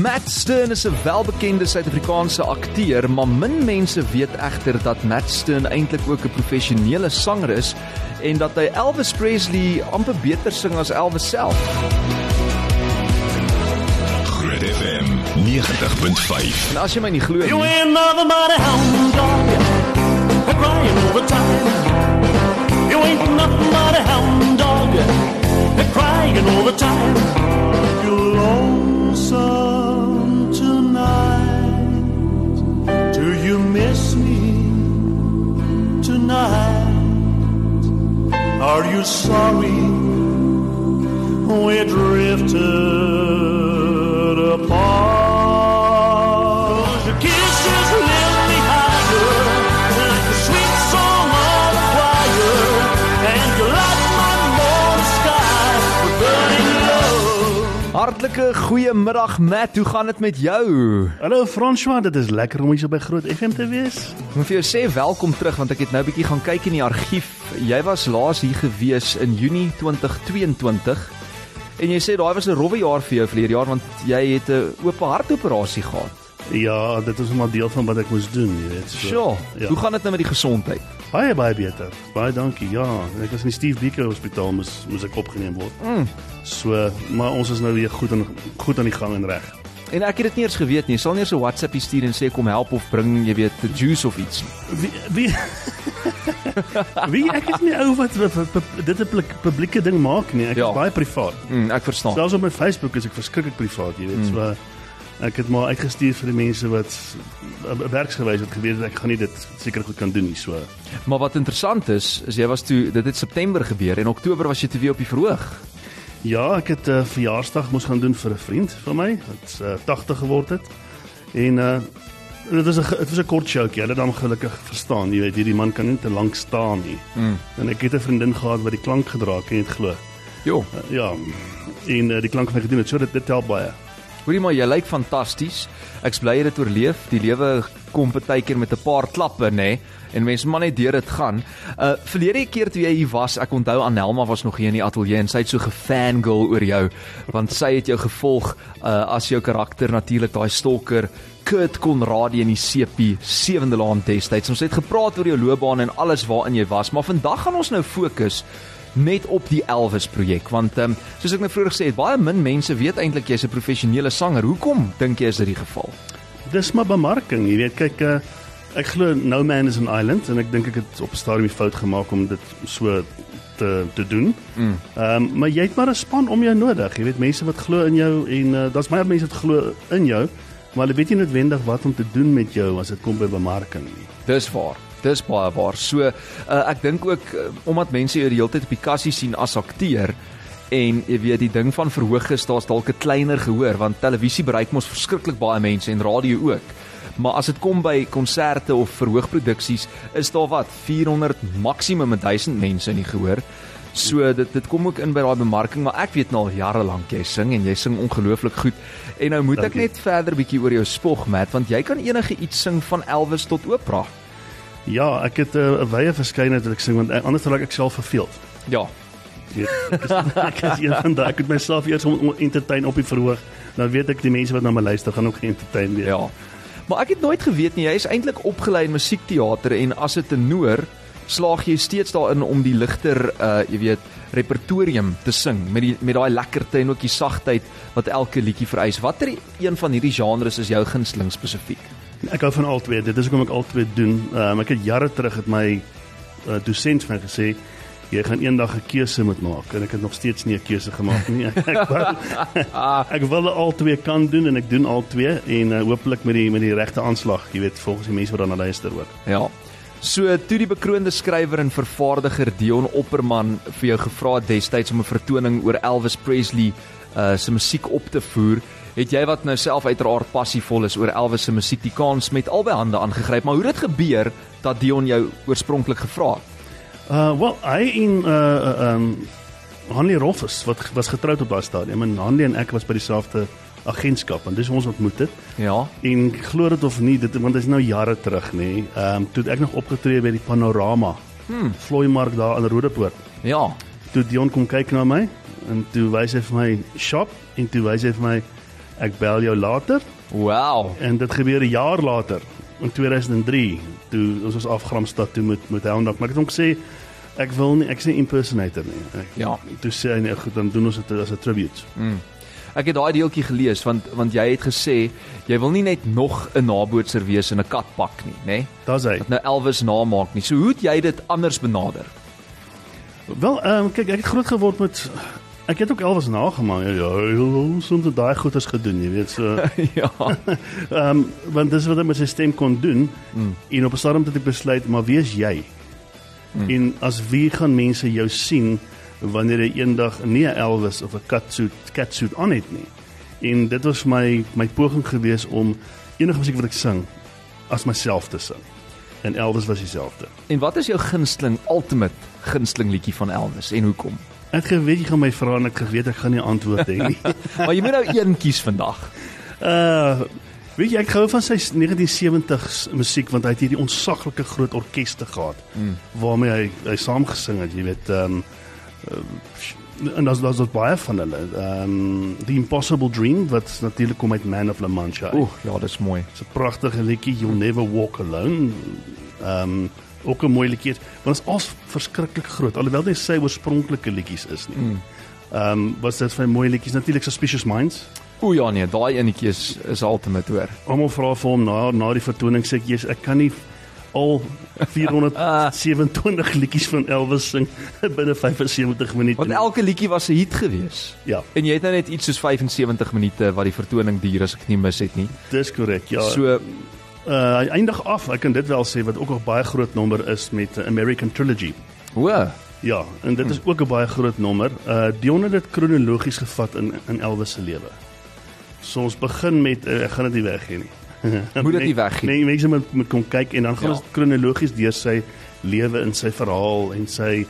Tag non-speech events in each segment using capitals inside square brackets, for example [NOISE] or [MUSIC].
Matt Stern is 'n welbekende Suid-Afrikaanse akteur, maar min mense weet egter dat Matt Stern eintlik ook 'n professionele sanger is en dat hy Elvis Presley amper beter sing as Elvis self. Groot FM 90.5. En as jy my nie glo You nie, ain't nothing but a hound dog, a crying over time. You ain't nothing but a hound dog, a crying over time. You're lonesome sorry. We drifted hartlike goeiemiddag Matt, hoe gaan dit met jou? Hallo François, dit is lekker om hier so by Groot FM te wees. Ek moet vir jou sê welkom terug want ek het nou 'n bietjie gaan kyk in die argief. Jy was laas hier gewees in Junie 2022. En jy sê daai was 'n rowwe jaar vir jou verlede jaar want jy het 'n oop hartoperasie gehad. Ja, dit is maar deel van wat ek moes doen, jy weet. So, Sjoe, Ja. hoe gaan dit nou met die gesondheid? Baie baie beter. Baie dankie. Ja, ek was in die Steve Biko Hospitaal moes moes ek opgeneem word. Mm. So, maar ons is nou weer goed aan goed aan die gang en reg. En ek het dit nie eens geweet nie. Jy sal nie eens 'n WhatsApp stuur en sê kom help of bring jy weet juice of iets nie. Wie wie [LAUGHS] Wie ek is nie ou wat, wat, wat, wat dit 'n publiek- publieke ding maak nie. Ek Ja. is baie privaat. Mm, ek verstaan. Selfs op my Facebook is ek verskriklik privaat, jy weet. Mm. So ek het maar uitgestuur vir die mense wat uh, werksgewys het geweet dat ek gaan nie dit seker goed kan doen nie, so. Maar wat interessant is, is jy was toe dit het September gebeur en Oktober was jy toe weer op die verhoog. Ja, ek het 'n uh, verjaarsdag moes gaan doen vir 'n vriend van my wat uh, 80 geword het. En uh dit was 'n dit was 'n kort showtjie. Hulle het hom gelukkig verstaan. Jy weet, hierdie man kan nie te lank staan nie. Mm. En ek het 'n vriendin gehad wat die klank gedra het, kan jy dit glo? Jo, Uh, ja. En uh, die klank van my gedoen het. So dit dit help baie. Hoorie maar jy lyk fantasties. Ek's bly jy het oorleef. Die lewe kom baie keer met 'n paar klappe, nê? Nee? En mense maar net deur dit gaan. Uh verlede keer toe jy hier was, ek onthou Anelma was nog hier in die ateljee en sy het so gefangirl oor jou want sy het jou gevolg uh as jou karakter natuurlik daai stalker Kurt Conradie in die CP sewende laan destyds. Ons het gepraat oor jou loopbaan en alles waarin jy was, maar vandag gaan ons nou fokus net op die Elvis projek want ehm um, soos ek nou vroeër gesê het, baie min mense weet eintlik jy's 'n professionele sanger. Hoekom dink jy is dit die geval? Dis maar bemarking, jy weet, kyk uh, ek glo No Man is an Island en ek dink ek het op 'n stadium die fout gemaak om dit so te te doen. Mm. Ehm um, maar jy het maar 'n span om jou nodig. Jy weet mense wat glo in jou en uh, daar's baie mense wat glo in jou, maar hulle weet nie noodwendig wat om te doen met jou as dit kom by bemarking nie. Dis waar. Dis baie waar. So uh, ek dink ook uh, omdat mense jou die hele tyd op die kassie sien as akteur en jy weet die ding van verhoog is daar's dalk 'n kleiner gehoor want televisie bereik mos verskriklik baie mense en radio ook. Maar as dit kom by konserte of verhoogproduksies is daar wat 400 maksimum 1000 mense in die gehoor. So dit dit kom ook in by daai bemarking maar ek weet nou al jare lank jy sing en jy sing ongelooflik goed. En nou moet ek Dankie. net verder bietjie oor jou spog Matt want jy kan enige iets sing van Elvis tot Oprah. Ja, ek het 'n uh, wye verskeidenheid wat ek sing want anders raak ek self verveeld. Ja. Weet, [LAUGHS] Ek is, een van daai ek moet myself eers om, om entertain op die verhoog. Dan weet ek die mense wat na my luister gaan ook entertain wees. Ja. Maar ek het nooit geweet nie, jy is eintlik opgelei in musiekteater en as 'n tenor slaag jy steeds daarin om die ligter uh jy weet repertorium te sing met die met daai lekkerte en ook die sagtheid wat elke liedjie vereis. Watter een van hierdie genres is jou gunsteling spesifiek? Ek hou van al twee. Dit is hoekom ek al twee doen. Um, ek het jare terug het my uh, dosent vir my gesê jy gaan eendag 'n keuse moet maak en ek het nog steeds nie 'n keuse gemaak nie. [LAUGHS] Ek wil [LAUGHS] ek wil al twee kan doen en ek doen al twee en uh, hopelik met die met die regte aanslag, jy weet, volgens die mense wat daarna luister ook. Ja. So toe die bekroonde skrywer en vervaardiger Dion Opperman vir jou gevra het destyds om 'n vertoning oor Elvis Presley uh se musiek op te voer, het jy wat nou self uiteraard passievol is oor Elvis se musiek die kans met albei hande aangegryp. Maar hoe het dit gebeur dat Dion jou oorspronklik gevra het? Uh wel, hy en uh uh, um Hanlie Roffes wat was getroud op daai stadium en Hanlie en ek was by dieselfde agentskap en dis ons ontmoet het. Ja. En glo dit of nie, dit want dit is nou jare terug nê. Ehm um, toe ek nog opgetree by die Panorama. Hmm. Vlooimark daar in Rodepoort. Ja. Toe Dion kom kyk na my en toe wys hy vir my shop en toe wys hy vir my Ek bel jou later Wow. en dit gebeur 'n jaar later in 2003 toe ons was afgramstad toe met met Dog. Maar ek het hom gesê ek wil nie ek is nie impersonator nie. Ek, Ja. Toe sê hy nee, goed, dan doen ons dit as 'n tribute. Ek het daai deeltjie gelees want want jy het gesê jy wil nie net nog 'n nabootser wees in 'n katpak nie, nê? Nee? Daar's hy. Wat nou Elvis namaak nie. So hoe het jy dit anders benader? Wel, ehm um, kyk, ek het groot geword met ek het ook Elvis nagemaak. Ja, ja, hoe soms het daai goeders gedoen, jy weet, so [LAUGHS] ja. [LAUGHS] ehm um, want dis wat hy met sy stem kon doen. Mm. En op 'n stadium het ek besluit, maar wie is jy? Mm. En as wie gaan mense jou sien wanneer jy eendag nie 'n Elvis of 'n catsuit catsuit aan het nie? En dit was my my poging gewees om enige musiek wat ek sing as myself te sing. En Elvis was dieselfde. En wat is jou gunsteling ultimate gunsteling liedjie van Elvis en hoekom? Ek geweet jy gaan my vra en ek geweet ek gaan nie antwoord hê nie. [LAUGHS] maar jy moet nou een kies vandag. Uh [LAUGHS] weet jy ek gou van sy 1970s musiek want hy het hierdie onsaglike groot orkeste gehad mm. waarmee hy hy saamgesing het, jy weet, ehm um, uh, en daar's daar's daar's baie van hulle. Ehm um, The Impossible Dream wat natuurlik kom uit Man of La Mancha. Oeh, ja, dis mooi. 'n pragtige liedjie, You'll Never Walk Alone. Ehm um, ook 'n mooi liedjie, want dit is als verskriklik groot alhoewel dit sy oorspronklike liedjies is nie. Ehm mm. um, was dit vir mooi liedjies natuurlik Suspicious Minds. O ja nee, daai enetjie is is ultimate hoor. Almal vra vir hom na na die vertoning sê ek jy's ek kan nie al 427 [LAUGHS] liedjies van Elvis sing [LAUGHS] binne 75 minute. Want elke liedjie was 'n hit gewees. ja, En jy het nou net iets soos 75 minute wat die vertoning duur as ek nie mis het nie. dis korrek. Ja. So uh, hy eindig af, ek kan dit wel sê wat ook 'n baie groot nommer is met uh, American Trilogy. o, Ja, en dit is ook 'n baie groot nommer. Uh Dion het dit kronologies gevat in in Elvis se lewe. So ons begin met uh, ek gaan dit nie weggee nie. Moet dit nie [LAUGHS] weggee. Nee, mense moet moet kom kyk en dan gaan Ja. ons kronologies deur sy lewe en sy verhaal en sy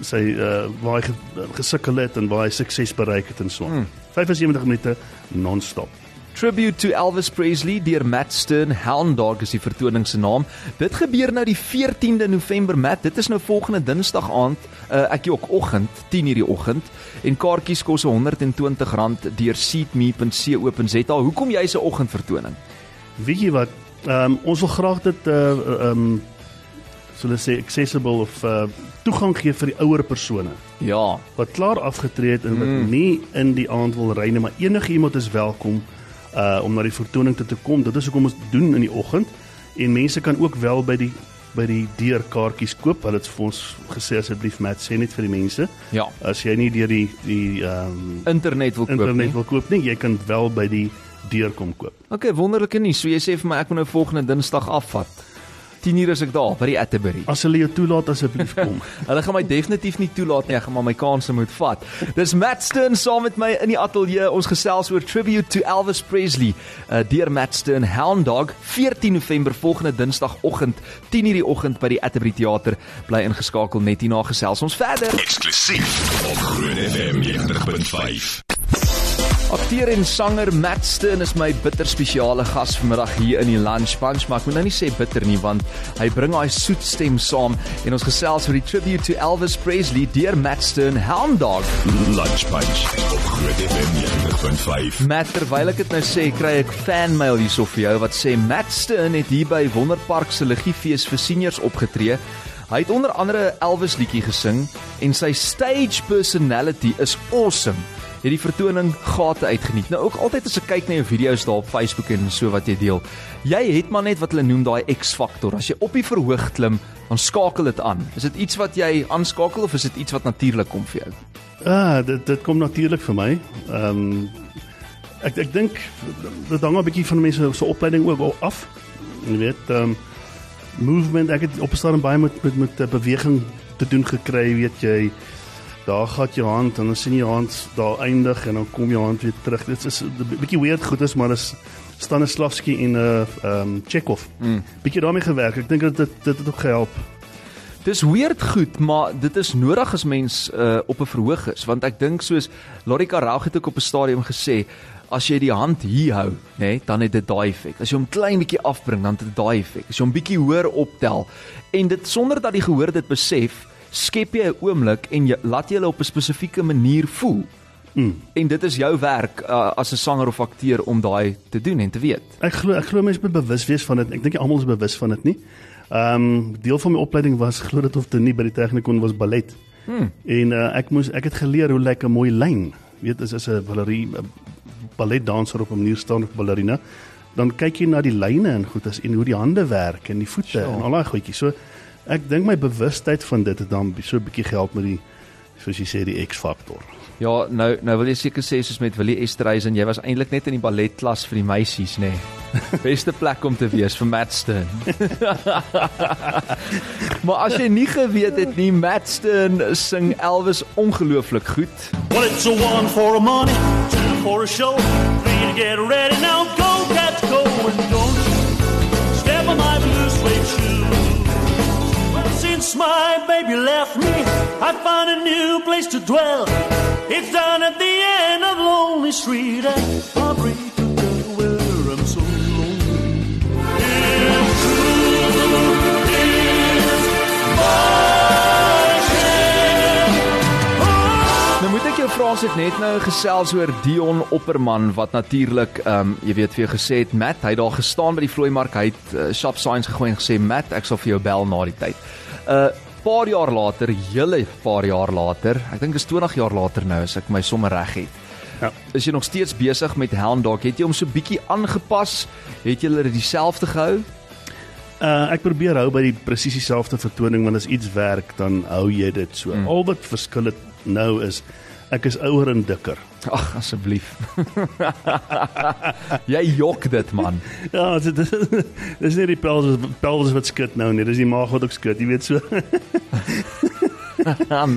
sy uh waar hy ge, gesukkel het en waar hy sukses bereik het en so. Hmm. 75 minute non-stop. Tribute to Elvis Presley deur Matt Stern. Hound Dog is die vertoning se naam. Dit gebeur nou die 14de November, Matt. Dit is nou volgende Dinsdag aand, uh, ek ook oggend, 10:00 die oggend. En kaartjies kos R120 deur seatme.co.za. Hoekom jy se oggendvertoning? Weet jy wat? Ehm um, ons wil graag dit uh ehm um, so hulle sê accessible of uh toegang gee vir die ouer persone. Ja, wat klaar afgetree het en wat mm. nie in die aand wil ry nie, maar enige iemand is welkom uh om na die vertoning te, te kom. Dit is hoekom ons doen in die oggend en mense kan ook wel by die by die deur kaartjies koop. Hulle het vir ons gesê asseblief Matt sê net vir die mense ja. as jy nie deur die die ehm um, Internet wil koop internet nie. wil koop nie, jy kan wel by die deur kom koop. Okay, wonderlike nie. So jy sê vir my ek moet nou volgende Dinsdag afvat. 10:00 is ek daar by die Atterbury. As hulle jou toelaat asseblief kom. [LAUGHS] Hulle gaan my definitief nie toelaat nie, ek gaan maar my kansse moet vat. Dis Matt Stern saam met my in die ateljee. Ons gesels oor tribute to Elvis Presley. Uh deur Matt Stern Hound Dog 14 November volgende Dinsdagoggend 10:00 die oggend by die Atterbury Theater. Bly ingeskakel net hierna gesels ons verder. Eksklusief op Groot FM 90.5. Akteur en sanger Matt Stern is my bitter spesiale gas vanmiddag hier in die Lunch Punch, maar ek moet nou nie sê bitter nie want hy bring daai soet stem saam en ons gesels oor die tribute to Elvis Presley deur Matt Stern Hound Dog. Lunch Punch op Groot FM 90.5. Matt, terwyl ek dit nou sê, kry ek fanmail hierso vir jou wat sê Matt Stern het hier by Wonderpark se liggiefees vir seniors opgetree. Hy het onder andere 'n Elvis liedjie gesing en sy stage personality is awesome. Het die vertoning gate uitgeniet. Nou ook altyd as ek kyk na jou video's daar op Facebook en so wat jy deel. Jy het maar net wat hulle noem daai X-faktor. As jy op die verhoog klim, dan skakel dit aan. Is dit iets wat jy aanskakel of is dit iets wat natuurlik kom vir jou? Ah, dit dit kom natuurlik vir my. Ehm um, ek ek dink dit hang 'n bietjie van mense se opleiding ook af. Jy weet, ehm um, movement, ek het op 'n stadium baie met met met beweging te doen gekry, weet jy. Daar gaan jou hand en dan sien jy jou hand daar eindig en dan kom jou hand weer terug. Dit is 'n bietjie weird goed is, maar dis Stanislavski en 'n uh, ehm um, Chekhov. Mm. Bietjie daarmee gewerk. Ek dink dit dit dit het ook gehelp. Dis weird goed, maar dit is nodig as mens uh, op 'n verhoog is, want ek dink soos Lori Karel het ook op 'n stadium gesê, as jy die hand hier hou, nê, nee, dan het dit daai effek. As jy hom klein bietjie afbring, dan het dit daai effek. As jy hom bietjie hoër optel en dit sonder dat die gehoor dit besef, skep jy 'n oomblik en jy laat jy hulle op 'n spesifieke manier voel. Mm. En dit is jou werk uh, as 'n sanger of akteur om daai te doen en te weet. Ek glo ek glo mense moet bewus wees van dit. Ek dink almal is bewus van dit nie. Ehm um, deel van my opleiding was glo dit of dit nie by die Technikon was ballet. Hmm. En uh, ek moes ek het geleer hoe lyk 'n mooi lyn. Weet as is 'n ballerie 'n balletdanser op 'n manier staan of ballerina, dan kyk jy na die lyne en goed as en hoe die hande werk en die voete sure. en al daai goedjies. So ek dink my bewustheid van dit het dan so 'n bietjie gehelp met die soos jy sê die X-faktor. Ja, nou nou wil jy seker sê soos met Willie Estreisen, jy was eintlik net in die balletklas vir die meisies, nê. Nee. [LAUGHS] Beste plek om te wees vir Matt Stern. [LAUGHS] maar as jy nie geweet het nie, Matt Stern sing Elvis ongelooflik goed. Well, it's a one for a money, two for a show, three to get ready now. Go, cats, go and don't since my baby left me, I found a new place to dwell. It's down at the end of Lonely Street at Aubrey go where I'm so lonely. It's true, it's Nou moet ek jou vra as ek net nou gesels oor Dion Opperman wat natuurlik ehm um, jy weet vir jou gesê het Matt, hy het daar gestaan by die vloeimark, hy het uh, shop signs gegooi en gesê Matt, ek sal vir jou bel na die tyd. Uh, Paar jaar later, hele paar jaar later, ek dink is 20 jaar later nou as ek my somme reg het. Ja. Is jy nog steeds besig met Helm Dog? Het jy hom so bietjie aangepas? Het jy hulle dieselfde gehou? Uh ek probeer hou by die presies dieselfde vertoning want as iets werk dan hou jy dit so. Mm. Al wat verskil het nou is ek is ouer en dikker. Ag asseblief. [LAUGHS] jy jok dit man. Ja, dit is dis nie die pels pels wat skud nou nie, dis die maag wat ook skud, jy weet so. [LAUGHS]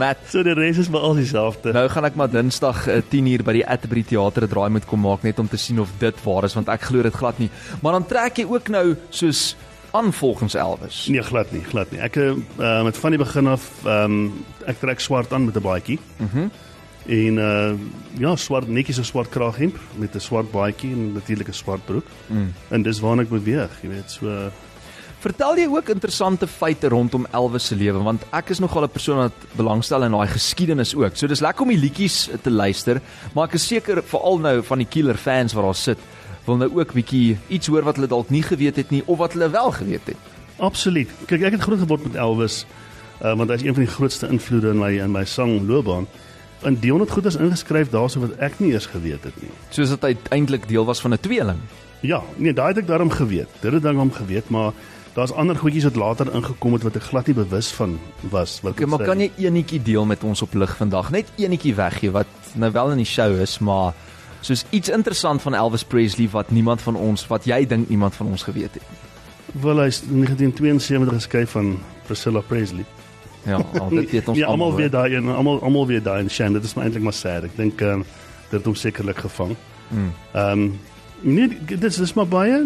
Matt, so die res is maar al dieselfde. Nou gaan ek maar Dinsdag 10 uur by die Atterbury Theater 'n draai moet kom maak net om te sien of dit waar is want ek glo dit glad nie. Maar dan trek jy ook nou soos aan volgens Elvis. Nee, glad nie, glad nie. Ek uh, met van die begin af ehm um, ek trek swart aan met 'n baadjie. Mhm. Mm en uh ja, swart netjies 'n swart kraaghemp met 'n swart baadjie en natuurlik 'n swart broek. Mm. En dis waarna ek beweeg, jy weet, so Vertel jy ook interessante feite rondom Elvis se lewe want ek is nogal 'n persoon wat belangstel in daai geskiedenis ook. So dis lekker om die liedjies te luister, maar ek is seker veral nou van die killer fans wat daar sit, wil nou ook bietjie iets hoor wat hulle dalk nie geweet het nie of wat hulle wel geweet het. Absoluut. Kyk, ek het groot geword met Elvis, uh, want hy is een van die grootste invloede in my in my sangloopbaan. En Dion het goeders ingeskryf daarso wat ek nie eers geweet het nie. Soos dit uiteindelik deel was van 'n tweeling. Ja, nee, daai het ek daarom geweet. Dit het dan hom geweet, maar daar's ander goedjies wat later ingekom het wat ek glad nie bewus van was wat ek okay, Maar kan jy enetjie deel met ons op lig vandag? Net enetjie weggee wat nou wel in die show is, maar soos iets interessant van Elvis Presley wat niemand van ons wat jy dink niemand van ons geweet het nie. Wel hy is in 1972 geskryf van Priscilla Presley. Ja, [LAUGHS] al dit weet ons ja, almal weet daai en almal almal weet daai en Shan, dit is maar eintlik maar sad. Ek dink ehm uh, dit het hom sekerlik gevang. Hmm. Ehm um, nee, dit is dis maar baie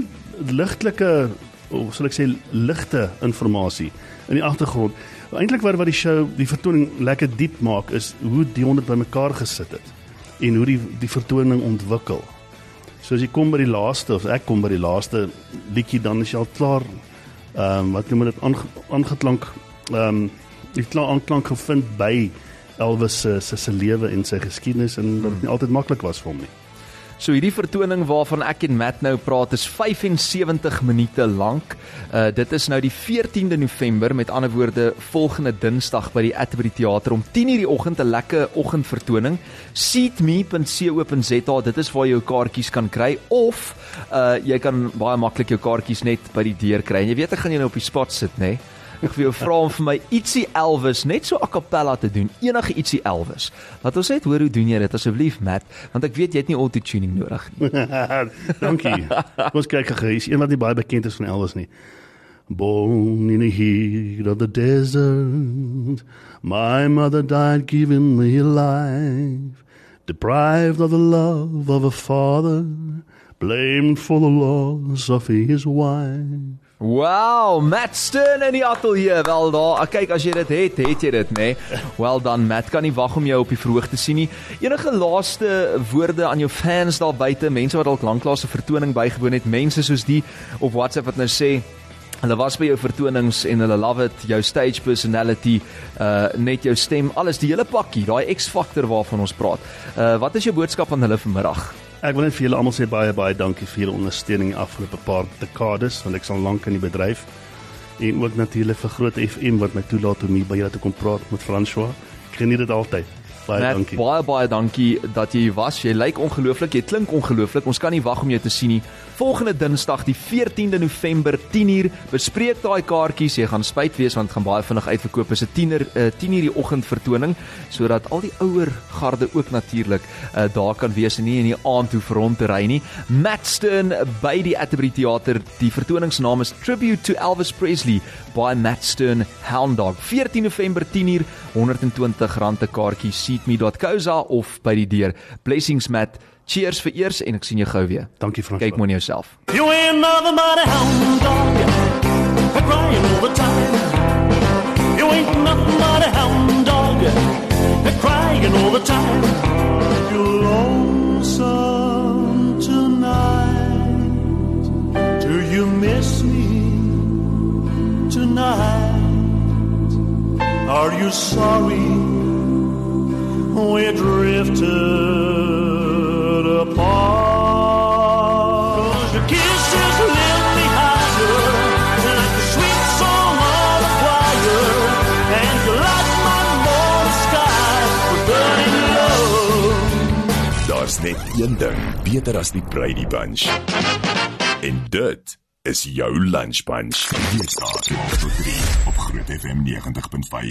ligtelike of sal ek sê ligte inligting in die agtergrond. Eintlik wat wat die show, die vertoning lekker diep maak is hoe die honderd bymekaar gesit het en hoe die die vertoning ontwikkel. So as jy kom by die laaste of ek kom by die laaste liedjie dan is jy al klaar ehm um, wat noem dit aangeklank ehm um, die klaar aanklank gevind by Elvis se se se lewe en sy geskiedenis en dit nie altyd maklik was vir hom nie. So hierdie vertoning waarvan ek en Matt nou praat is 75 minute lank. Uh dit is nou die 14de November met ander woorde volgende Dinsdag by die Atterbury Theater om 10:00 die oggend 'n lekker oggendvertoning. seatme.co.za dit is waar jy jou kaartjies kan kry of uh jy kan baie maklik jou kaartjies net by die deur kry. En jy weet ek gaan jou nou op die spot sit, nê? Nee? Ek wil jou vra om vir my ietsie Elvis net so a cappella te doen. Enige ietsie Elvis. Laat ons net hoor hoe doen jy dit asseblief Matt, want ek weet jy het nie auto tuning nodig nie. [LAUGHS] Dankie. Ons kyk gou, is een wat nie baie bekend is van Elvis nie. Born in the heat of the desert, my mother died giving me life, deprived of the love of a father, blamed for the loss of his wife. Wow, Matt Stern in die ateljee. Wel daar, kyk as jy dit het, het jy dit, nê? Nee? Well done, Matt. Kan nie wag om jou op die verhoog te sien nie. Enige laaste woorde aan jou fans daar buite, mense wat dalk lanklaas 'n vertoning bygewoon het, mense soos die op WhatsApp wat nou sê Hulle was by jou vertonings en hulle love it, jou stage personality, uh net jou stem, alles die hele pakkie, daai X-faktor waarvan ons praat. Uh wat is jou boodskap aan hulle vanmiddag? Ek wil net vir julle almal sê baie baie dankie vir julle ondersteuning die afgelope paar dekades want ek is al lank in die bedryf. En ook natuurlik vir Groot FM wat my toelaat om hier by julle te kom praat met François. Ek geniet dit altyd. Baie Matt, dankie. baie baie dankie dat jy hier was. Jy lyk ongelooflik, jy klink ongelooflik. Ons kan nie wag om jou te sien nie. Volgende Dinsdag, die 14de November, 10uur, bespreek daai kaartjies. Jy gaan spyt wees want dit gaan baie vinnig uitverkoop. Dit is 'n 10uur uh, 10uur die oggend vertoning sodat al die ouer garde ook natuurlik uh, daar kan wees en nie in die aand hoef rond te ry nie. Matt Stern by die Atterbury Theater. Die vertoningsnaam is Tribute to Elvis Presley by Matt Stern Hound Dog. 14 November 10uur, R120 'n kaartjie seatme.co.za of by die deur. Blessings Matt. Cheers vir eers en ek sien jou gou weer. Dankie François. Kyk mooi na jouself. You ain't nothing but a hound dog, crying all the time. You ain't nothing but a hound dog, crying all the time. You're lonesome tonight. Do you miss me tonight? Are you sorry we drifted apart? 'Cause your kisses lift me higher like the sweet song of a choir, and you light my morning sky with burning love. Daar's net een ding beter as die Brady Bunch. En dit is jou lunch bunch. Hier staan op 3 op Groot FM 90.5.